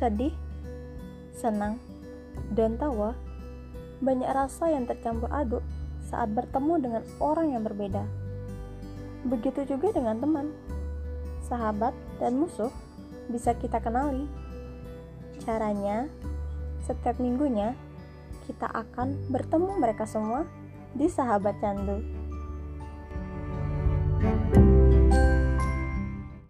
sedih, senang, dan tawa, banyak rasa yang tercampur aduk saat bertemu dengan orang yang berbeda. Begitu juga dengan teman, sahabat, dan musuh bisa kita kenali. Caranya, setiap minggunya kita akan bertemu mereka semua di Sahabat Candu.